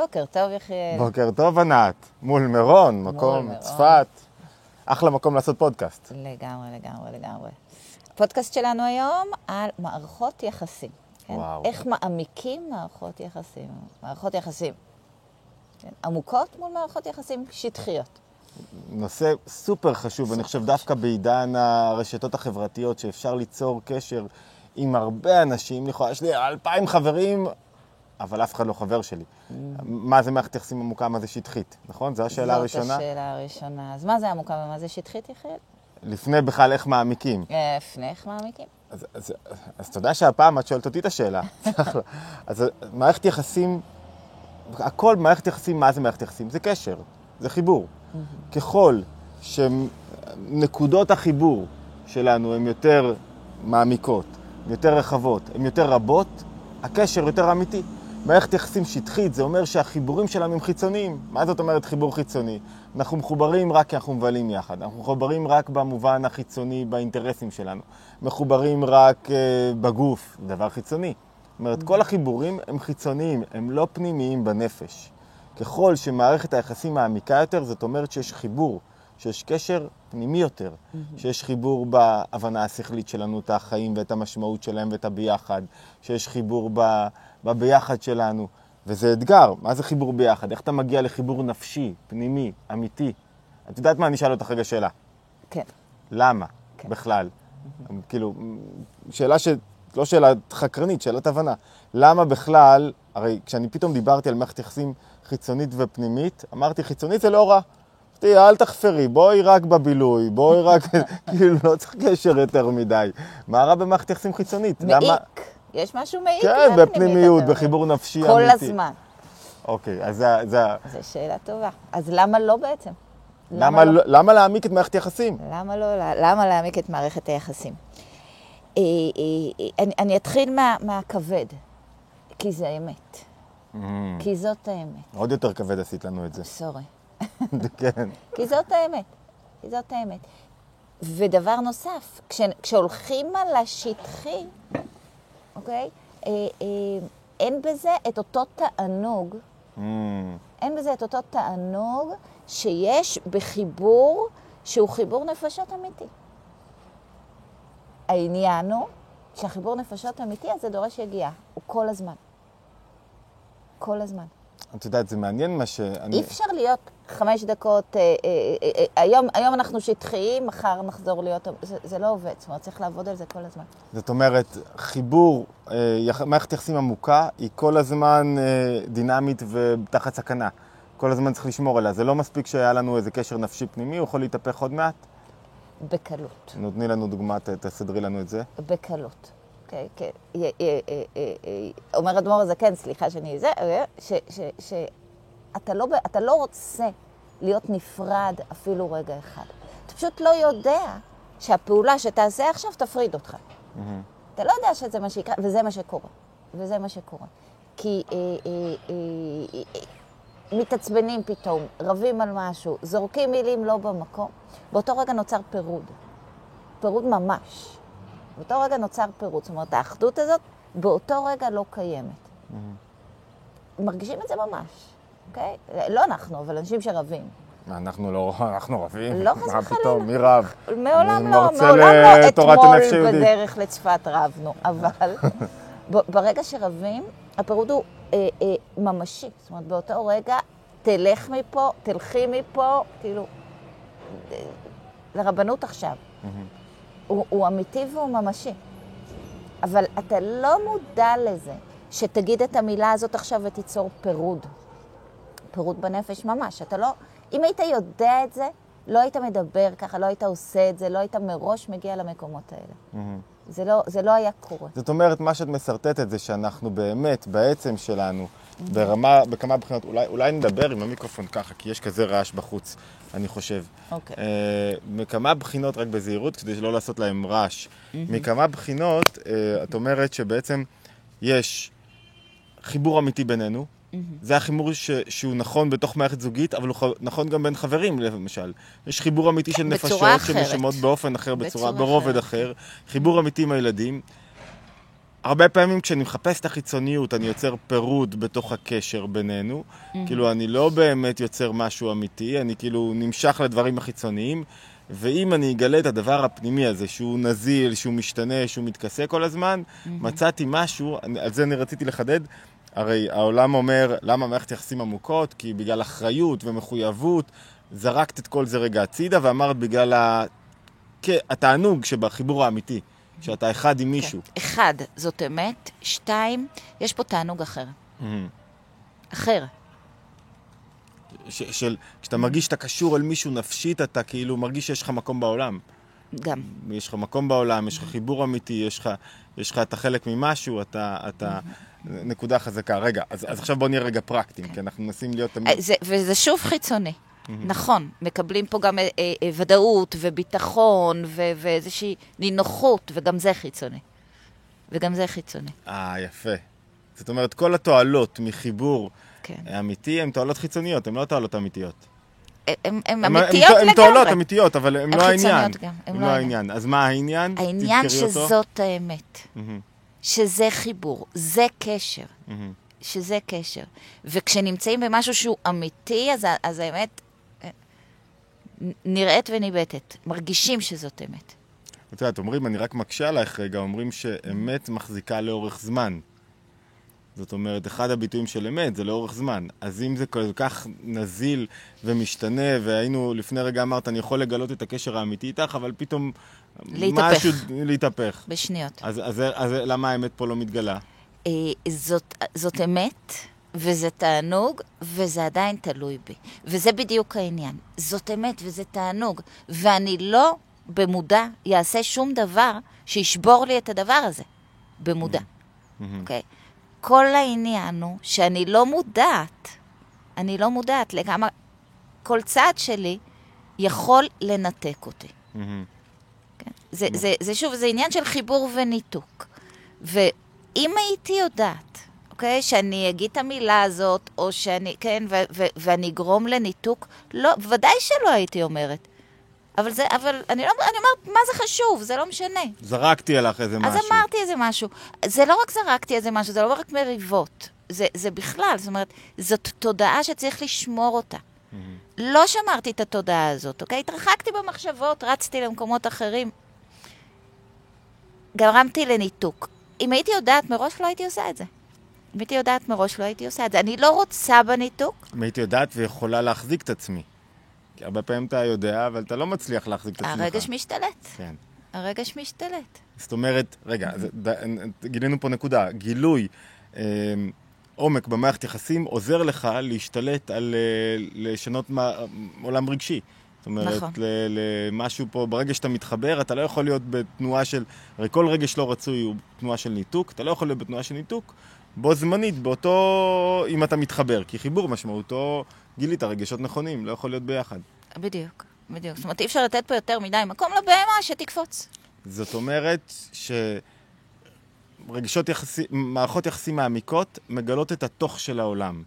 בוקר טוב, יחיאל. בוקר טוב, ענת. מול מירון, מקום מירון. צפת. אחלה מקום לעשות פודקאסט. לגמרי, לגמרי, לגמרי. הפודקאסט שלנו היום על מערכות יחסים. כן? וואו. איך מעמיקים מערכות יחסים. מערכות יחסים כן? עמוקות מול מערכות יחסים שטחיות. נושא סופר חשוב, אני חושב דווקא בעידן הרשתות החברתיות, שאפשר ליצור קשר עם הרבה אנשים. לכאורה, יש לי אלפיים חברים, אבל אף אחד לא חבר שלי. מה זה מערכת יחסים עמוקה, מה זה שטחית, נכון? זו השאלה הראשונה. זאת השאלה הראשונה. אז מה זה עמוקה ומה זה שטחית, יחיאל? לפני בכלל איך מעמיקים. אה, לפני איך מעמיקים? אז, אתה יודע שהפעם את שואלת אותי את השאלה. אז מערכת יחסים, הכל מערכת יחסים, מה זה מערכת יחסים? זה קשר, זה חיבור. ככל שנקודות החיבור שלנו הן יותר מעמיקות, הן יותר רחבות, הן יותר רבות, הקשר יותר אמיתי. מערכת יחסים שטחית, זה אומר שהחיבורים שלנו הם חיצוניים. מה זאת אומרת חיבור חיצוני? אנחנו מחוברים רק כי אנחנו מבלים יחד. אנחנו מחוברים רק במובן החיצוני, באינטרסים שלנו. מחוברים רק uh, בגוף, דבר חיצוני. זאת אומרת, כל החיבורים הם חיצוניים, הם לא פנימיים בנפש. ככל שמערכת היחסים מעמיקה יותר, זאת אומרת שיש חיבור, שיש קשר פנימי יותר, שיש חיבור בהבנה השכלית שלנו את החיים ואת המשמעות שלהם ואת הביחד, שיש חיבור ב... בביחד שלנו, וזה אתגר. מה זה חיבור ביחד? איך אתה מגיע לחיבור נפשי, פנימי, אמיתי? את יודעת מה? אני אשאל אותך רגע שאלה. כן. למה כן. בכלל? כאילו, שאלה ש... לא שאלה חקרנית, שאלת הבנה. למה בכלל, הרי כשאני פתאום דיברתי על מערכת יחסים חיצונית ופנימית, אמרתי חיצונית זה לא רע. אמרתי, אל תחפרי, בואי רק בבילוי, בואי רק, כאילו, לא צריך קשר יותר מדי. מה רע במערכת יחסים חיצונית? למה- מעיק. יש משהו מעיק? כן, בפנימיות. בחיבור נפשי כל אמיתי. הזמן. אוקיי, אז זה... זה... זו שאלה טובה. אז למה לא בעצם? למה, לא... למה להעמיק את מערכת יחסים? למה לא? למה להעמיק את מערכת היחסים? אה, אה, אה, אני, אני אתחיל מה, מהכבד, כי זה אמת. כי זאת האמת. עוד יותר כבד עשית לנו את זה. סורי. כן. כי זאת האמת. כי זאת האמת. ודבר נוסף, כש, כשהולכים על השטחי, אוקיי? אה, אה, אין בזה את אותו תענוג, Mm, אין בזה את אותו תענוג שיש בחיבור שהוא חיבור נפשות אמיתי. העניין הוא שהחיבור נפשות אמיתי הזה דורש יגיעה, הוא כל הזמן. כל הזמן. את יודעת, זה מעניין מה שאני... אי אפשר להיות חמש דקות, אה, אה, אה, אה, היום, היום אנחנו שטחיים, מחר נחזור להיות, זה, זה לא עובד, זאת אומרת, צריך לעבוד על זה כל הזמן. זאת אומרת, חיבור, אה. מערכת יחסים עמוקה, היא כל הזמן אה, דינמית ותחת סכנה. כל הזמן צריך לשמור עליה. זה לא מספיק שהיה לנו איזה קשר נפשי פנימי, הוא יכול להתהפך עוד מעט. בקלות, נותני לנו דוגמה, ת- תסדרי לנו את זה. בקלות. אוקיי, כן. אה, אה, אה, אומר אדמו"ר הזקן, סליחה שאני זה, שאתה לא, לא רוצה להיות נפרד אפילו רגע אחד. אתה פשוט לא יודע שהפעולה שתעשה עכשיו תפריד אותך. אתה לא יודע שזה מה שיקרה, וזה מה שקורה. וזה מה שקורה. כי אה, אה, אה, אה, אה, מתעצבנים פתאום, רבים על משהו, זורקים מילים לא במקום, באותו רגע נוצר פירוד. פירוד ממש. באותו רגע נוצר פירוד. זאת אומרת, האחדות הזאת באותו רגע לא קיימת. מרגישים את זה ממש, אוקיי? לא אנחנו, אבל אנשים שרבים. מה, אנחנו לא, אנחנו רבים? לא, חס מה וחלילה. פתאום, מי רב? מעולם לא, מעולם לא אתמול. בדרך לצפת רבנו, אבל ברגע שרבים, הפירוד הוא אה, אה, ממשי. זאת אומרת, באותו רגע, תלך מפה, תלכי מפה, כאילו, אה, לרבנות עכשיו. הוא, הוא אמיתי והוא ממשי. אבל אתה לא מודע לזה שתגיד את המילה הזאת עכשיו ותיצור פירוד. פירוד בנפש ממש. אתה לא... אם היית יודע את זה, לא היית מדבר ככה, לא היית עושה את זה, לא היית מראש מגיע למקומות האלה. זה לא, זה לא היה קורה. זאת אומרת, מה שאת משרטטת זה שאנחנו באמת, בעצם שלנו, ברמה, בכמה בחינות, אולי, אולי נדבר עם המיקרופון ככה, כי יש כזה רעש בחוץ, אני חושב. אוקיי. אה, מכמה בחינות, רק בזהירות, כדי לא לעשות להם רעש. מכמה בחינות, אה, את אומרת שבעצם יש חיבור אמיתי בינינו, זה החיבור ש, שהוא נכון בתוך מערכת זוגית, אבל הוא ח- נכון גם בין חברים, למשל. יש חיבור אמיתי של נפשות. שנשמות באופן אחר, בצורה, בצורה ברובד אחרת. אחר. חיבור אמיתי עם הילדים. הרבה פעמים כשאני מחפש את החיצוניות, אני יוצר פירוד בתוך הקשר בינינו. כאילו, אני לא באמת יוצר משהו אמיתי, אני כאילו נמשך לדברים החיצוניים, ואם אני אגלה את הדבר הפנימי הזה, שהוא נזיל, שהוא משתנה, שהוא מתכסה כל הזמן, מצאתי משהו, על זה אני רציתי לחדד. הרי העולם אומר, למה מערכת יחסים עמוקות? כי בגלל אחריות ומחויבות, זרקת את כל זה רגע הצידה ואמרת בגלל ה... כ- התענוג שבחיבור האמיתי, שאתה אחד עם מישהו. כן. אחד, זאת אמת. שתיים, יש פה תענוג אחר. מהמם. אחר. ש- של, כשאתה מרגיש שאתה קשור אל מישהו נפשית, אתה כאילו מרגיש שיש לך מקום בעולם. גם. יש לך מקום בעולם, יש לך חיבור אמיתי, יש לך, יש לך, אתה חלק ממשהו, אתה, אתה, נקודה חזקה. רגע, אז, אז עכשיו בוא נהיה רגע פרקטיים, כי אנחנו מנסים להיות תמיד... אה, זה, וזה שוב חיצוני. נכון, מקבלים פה גם אה, אה, אה, ודאות וביטחון ו- ואיזושהי נינוחות, וגם זה חיצוני. וגם זה חיצוני, אה, יפה. זאת אומרת, כל התועלות מחיבור כן. אמיתי הן תועלות חיצוניות, הן לא תועלות אמיתיות. הן- אמיתיות הן תועלות לגמרי. אמיתיות, אבל הן לא העניין. חיצוניות גם, הן לא לא העניין. העניין. אז מה העניין? העניין. שזאת האמת, שזה חיבור, זה קשר. שזה קשר. וכשנמצאים במשהו שהוא אמיתי, אז, האמת אה, נראית וניבטת. מרגישים שזאת אמת. את יודעת, אומרים, אני רק מקשה עלייך רגע, אומרים שאמת מחזיקה לאורך זמן. זאת אומרת, אחד הביטויים של אמת זה לאורך זמן. אז אם זה כל כך נזיל ומשתנה, והיינו, לפני רגע אמרת, אני יכול לגלות את הקשר האמיתי איתך, אבל פתאום... להתהפך. משהו, להתהפך. בשניות. אז, אז, אז למה האמת פה לא מתגלה? אה, זאת, זאת אמת, וזה תענוג, וזה עדיין תלוי בי. וזה בדיוק העניין. זאת אמת וזה תענוג, ואני לא במודע אעשה שום דבר שישבור לי את הדבר הזה. במודע. אוקיי? כל העניין הוא שאני לא מודעת, אני לא מודעת לכמה... כל צעד שלי יכול לנתק אותי. מהמם. כן? זה, זה, זה שוב, זה עניין של חיבור וניתוק. ואם הייתי יודעת, אוקיי, שאני אגיד את המילה הזאת, או שאני, כן, ו- ו- ואני אגרום לניתוק, לא, ודאי שלא הייתי אומרת. אבל זה, אבל אני לא, אני אומרת, מה זה חשוב? זה לא משנה. זרקתי עליך איזה אז משהו. אמרתי איזה משהו. זה לא רק זרקתי איזה משהו, זה לא רק מריבות. זה, זה בכלל, זאת אומרת, זאת תודעה שצריך לשמור אותה. לא שמרתי את התודעה הזאת, אוקיי? התרחקתי במחשבות, רצתי למקומות אחרים. גרמתי לניתוק. אם הייתי יודעת מראש, לא הייתי עושה את זה. אם הייתי יודעת מראש, לא הייתי עושה את זה. אני לא רוצה בניתוק. אם הייתי יודעת ויכולה להחזיק את עצמי. כי הרבה פעמים אתה יודע, אבל אתה לא מצליח להחזיק את עצמך. הרגש משתלט. כן. הרגש משתלט. זאת אומרת, רגע, גילינו פה נקודה, גילוי אה, עומק במערכת יחסים עוזר לך להשתלט על, אה, לשנות מה, עולם רגשי. זאת אומרת, נכון. למשהו פה, ברגע שאתה מתחבר, אתה לא יכול להיות בתנועה של, הרי כל רגש לא רצוי הוא תנועה של ניתוק, אתה לא יכול להיות בתנועה של ניתוק, בו זמנית, באותו, אם אתה מתחבר, כי חיבור משמעותו, גילית רגשות נכונים, לא יכול להיות ביחד. בדיוק, בדיוק. זאת אומרת, אי אפשר לתת פה יותר מדי מקום לבהמה שתקפוץ. זאת אומרת שרגשות יחסי, מערכות יחסים מעמיקות מגלות את התוך של העולם,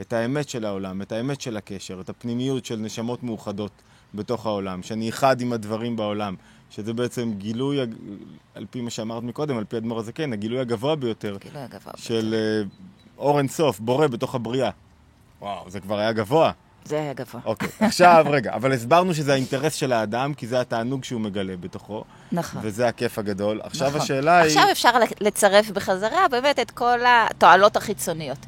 את האמת של העולם, את האמת של הקשר, את הפנימיות של נשמות מאוחדות בתוך העולם, שאני אחד עם הדברים בעולם, שזה בעצם גילוי, על פי מה שאמרת מקודם, על פי אדמו"ר הזקן, הגילוי הגבוה ביותר כאילו הגבוה. של אה, אור אינסוף, בורא בתוך הבריאה. וואו, זה כבר היה גבוה. זה היה גבוה. אוקיי, עכשיו, רגע, אבל הסברנו שזה האינטרס של האדם, כי זה התענוג שהוא מגלה בתוכו. נכון. וזה הכיף הגדול. עכשיו נכון. השאלה היא, עכשיו אפשר לצרף בחזרה באמת את כל התועלות החיצוניות.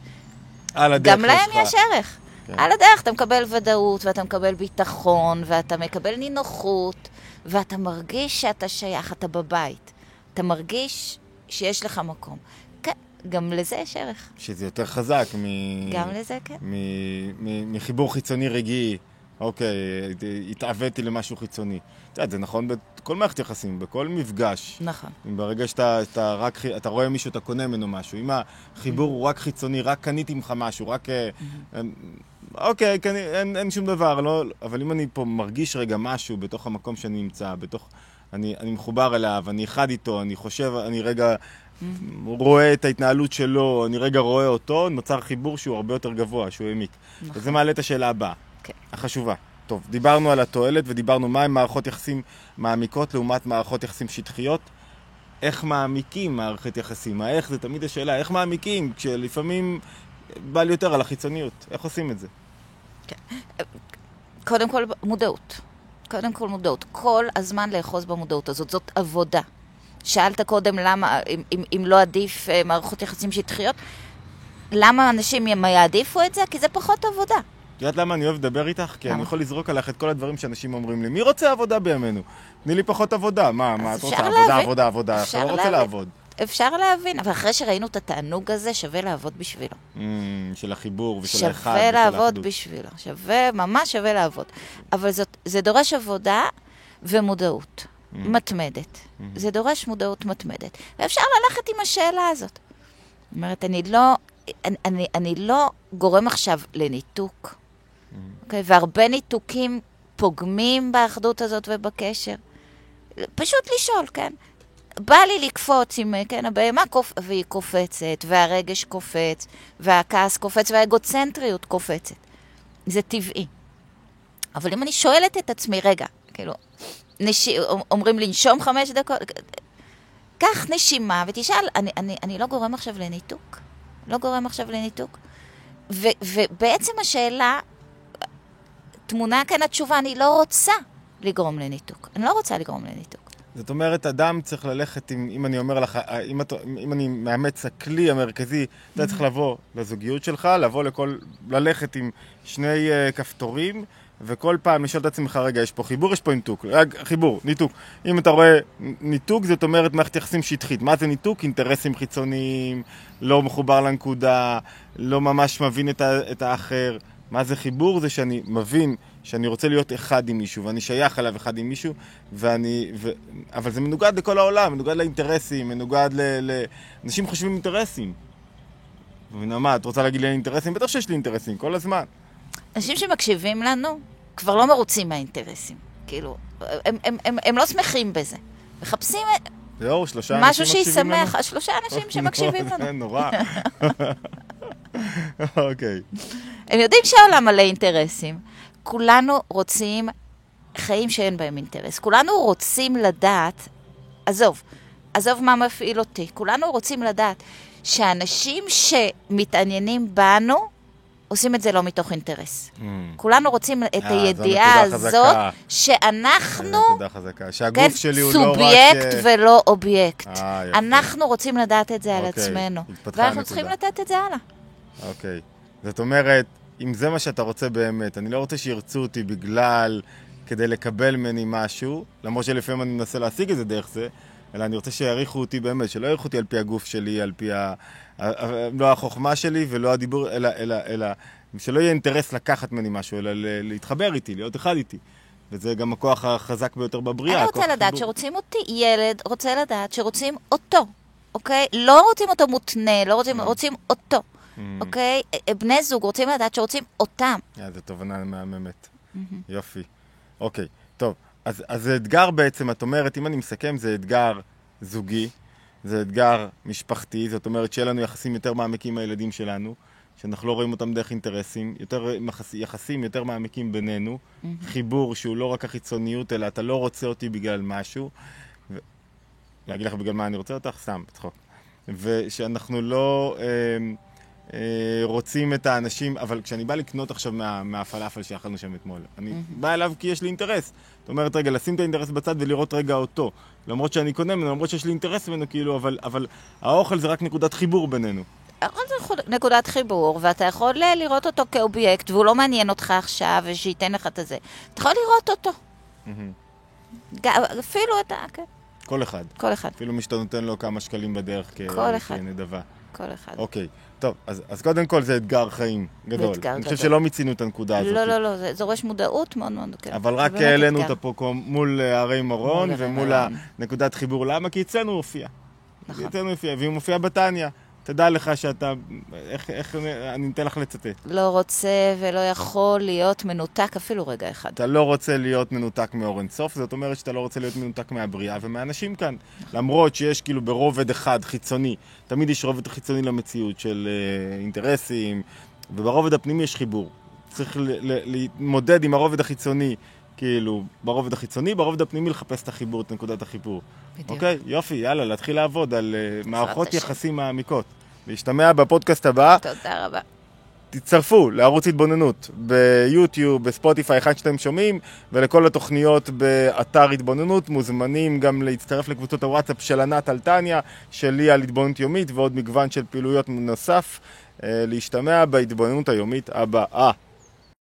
על הדרך גם להם יש ערך. כן. על הדרך אתה מקבל ודאות, ואתה מקבל ביטחון, ואתה מקבל נינוחות, ואתה מרגיש שאתה שייך, אתה בבית. אתה מרגיש שיש לך מקום. כן, גם לזה יש ערך. שזה יותר חזק מ... גם לזה כן. מ- מ- מחיבור חיצוני רגעי. אוקיי, התעוויתי למשהו חיצוני. את יודעת, זה נכון בכל מערכת יחסים, בכל מפגש. נכון. ברגע שאתה אתה רק, אתה רואה מישהו, אתה קונה ממנו משהו. אם החיבור הוא רק חיצוני, רק קניתי ממך משהו, רק... אה, אוקיי, קני, אין, אין שום דבר, לא, אבל אם אני פה מרגיש רגע משהו בתוך המקום שאני נמצא, בתוך... אני, אני מחובר אליו, אני אחד איתו, אני חושב, אני רגע רואה את ההתנהלות שלו, אני רגע רואה אותו, נוצר חיבור שהוא הרבה יותר גבוה, שהוא העמיק. נכון. וזה מעלה את השאלה הבאה, כן. החשובה. טוב, דיברנו על התועלת ודיברנו מהן מערכות יחסים מעמיקות לעומת מערכות יחסים שטחיות. איך מעמיקים מערכת יחסים. האיך זה תמיד השאלה, איך מעמיקים, כשלפעמים בא לי יותר על החיצוניות. איך עושים את זה? קודם כל מודעות. קודם כל מודעות. כל הזמן לאחוז במודעות הזאת. זאת עבודה. שאלת קודם למה, אם, אם, אם לא עדיף אה, מערכות יחסים שטחיות, למה אנשים יעדיפו את זה? כי זה פחות עבודה. את יודעת למה אני אוהב לדבר איתך? כי למה? אני יכול לזרוק עליך את כל הדברים שאנשים אומרים לי. מי רוצה עבודה בימינו? תני לי פחות עבודה. מה, מה, את רוצה עבודה. עבודה, עבודה. אפשר אתה לא רוצה. לעבוד. אפשר להבין, אבל אחרי שראינו את התענוג הזה, שווה לעבוד בשבילו. Mm, של החיבור ושל האחד. שווה ושל לעבוד האחדות. בשבילו. שווה, ממש שווה לעבוד. אבל זאת, זה דורש עבודה ומודעות Mm. מתמדת. זה דורש מודעות מתמדת. ואפשר ללכת עם השאלה הזאת. זאת אומרת, אני לא, אני, אני, אני לא גורם עכשיו לניתוק, Mm. אוקיי? והרבה ניתוקים פוגמים באחדות הזאת ובקשר. פשוט לשאול, כן? בא לי לקפוץ עם, כן, הבהמה קופ... והיא קופצת, והרגש קופץ, והכעס קופץ, והאגוצנטריות קופצת. זה טבעי. אבל אם אני שואלת את עצמי, רגע, כאילו, נש... אומרים לנשום חמש דקות, קח נשימה ותשאל, אני, אני, אני לא גורם עכשיו לניתוק? לא גורם עכשיו לניתוק? ו, ובעצם השאלה, תמונה כאן התשובה, אני לא רוצה לגרום לניתוק. אני לא רוצה לגרום לניתוק. זאת אומרת, אדם צריך ללכת, עם, אם אני אומר לך, אם, את, אם אני מאמץ הכלי המרכזי, אתה צריך לבוא לזוגיות שלך, לבוא לכל, ללכת עם שני uh, כפתורים, וכל פעם לשאול את עצמך, רגע, יש פה חיבור, יש פה ניתוק. חיבור, ניתוק. אם אתה רואה ניתוק, זאת אומרת מערכת יחסים שטחית. מה זה ניתוק? אינטרסים חיצוניים, לא מחובר לנקודה, לא ממש מבין את, ה, את האחר. מה זה חיבור? זה שאני מבין שאני רוצה להיות אחד עם מישהו, ואני שייך אליו אחד עם מישהו, ואני... ו... אבל זה מנוגד לכל העולם, מנוגד לאינטרסים, מנוגד ל... ל... אנשים חושבים אינטרסים. מבינה מה, את רוצה להגיד לי אינטרסים? בטח שיש לי אינטרסים, כל הזמן. אנשים שמקשיבים לנו כבר לא מרוצים מהאינטרסים. כאילו, הם, הם, הם, הם לא שמחים בזה. מחפשים זהו, שלושה אנשים משהו מקשיבים לנו? שישמח, שלושה אנשים שמקשיבים זה לנו. נורא. אוקיי. הם יודעים שהעולם מלא אינטרסים. כולנו רוצים חיים שאין בהם אינטרס. כולנו רוצים לדעת, עזוב, עזוב מה מפעיל אותי, כולנו רוצים לדעת שאנשים שמתעניינים בנו, עושים את זה לא מתוך אינטרס. Mm. כולנו רוצים את אה, זו הידיעה נקודה הזאת. שאנחנו, זו נקודה חזקה. כן, שהגוף שלי הוא לא רק... סובייקט ולא אובייקט. אה, יפה. אנחנו רוצים לדעת את זה על אוקיי, עצמנו. ואנחנו. צריכים לתת את זה הלאה. אוקיי. זאת אומרת, אם זה מה שאתה רוצה באמת, אני לא רוצה שירצו אותי בגלל, כדי לקבל ממני משהו, למרות שלפעמים אני מנסה להשיג את זה דרך זה, אלא אני רוצה שיעריכו אותי באמת, שלא יעריכו אותי על פי הגוף שלי, על פי ה... לא החוכמה שלי ולא הדיבור, אלא, אלא, אלא, שלא יהיה אינטרס לקחת ממני משהו, אלא להתחבר איתי, להיות אחד איתי. וזה גם הכוח החזק ביותר בבריאה. אני רוצה לדעת חיבור. שרוצים אותי, ילד רוצה לדעת שרוצים אותו, אוקיי? לא רוצים אותו מותנה, לא רוצים, רוצים אותו. אוקיי? בני זוג רוצים לדעת שרוצים אותם. אה, זו תובנה מהממת. יופי. אוקיי, טוב. אז, אז זה אתגר בעצם, את אומרת, אם אני מסכם, זה אתגר זוגי, זה אתגר משפחתי, זאת אומרת שיהיה לנו יחסים יותר מעמיקים עם הילדים שלנו, שאנחנו לא רואים אותם דרך אינטרסים, יותר יחס, יחסים יותר מעמיקים בינינו, חיבור שהוא לא רק החיצוניות, אלא אתה לא רוצה אותי בגלל משהו. ו... להגיד לך בגלל מה אני רוצה אותך? סתם, בצחוק. ושאנחנו לא... אה, אה, רוצים את האנשים, אבל כשאני בא לקנות עכשיו מה, מהפלאפל שאכלנו שם אתמול, אני בא אליו כי יש לי אינטרס. זאת אומרת, רגע, לשים את האינטרס בצד ולראות רגע אותו. למרות שאני קונה ממנו, למרות שיש לי אינטרס ממנו, כאילו, אבל, אבל האוכל זה רק נקודת חיבור בינינו. נקודת חיבור, ואתה יכול אה, לראות אותו כאובייקט, והוא לא מעניין אותך עכשיו, ושייתן לך את הזה. אתה יכול לראות אותו. אפילו את ה... כן, כל אחד. כל אחד. אפילו מי שאתה נותן לו כמה שקלים בדרך כ- כל אחד. כנדבה. כל אחד. אוקיי, טוב, אז, אז קודם כל זה אתגר חיים גדול. אתגר אני חושב גדול. שלא מיצינו את הנקודה הזאת. לא, לא, לא, זה דורש מודעות מאוד מאוד, כן. אבל זה רק העלינו. אותה פה מול אה, הרי הרי ומול. הנקודת חיבור. למה? כי אצלנו הופיע. נכון. אצלנו הופיע, והיא מופיעה בתניא. תדע לך שאתה... איך, איך אני אתן לך לצטט. לא רוצה ולא יכול להיות מנותק אפילו רגע אחד. אתה לא רוצה להיות מנותק מאור אינסוף, זאת אומרת שאתה לא רוצה להיות מנותק מהבריאה ומהאנשים כאן. למרות שיש כאילו ברובד אחד חיצוני, תמיד יש רובד חיצוני למציאות של אה, אינטרסים, וברובד הפנימי יש חיבור. צריך להתמודד עם הרובד החיצוני כאילו, ברובד החיצוני, ברובד הפנימי לחפש את החיבור, את נקודת החיבור. בדיוק. אוקיי? יופי, יאללה, להתחיל לעבוד על uh, מערכות השם. יחסים מעמיקות. להשתמע בפודקאסט הבא. תודה רבה. תצטרפו לערוץ התבוננות ביוטיוב, בספוטיפיי, היכן שאתם שומעים, ולכל התוכניות באתר התבוננות. מוזמנים גם להצטרף לקבוצות הוואטסאפ של ענת אלטניה, שלי על התבוננות יומית, ועוד מגוון של פעילויות נוסף. אה, להשתמע בהתבוננות היומית הבאה.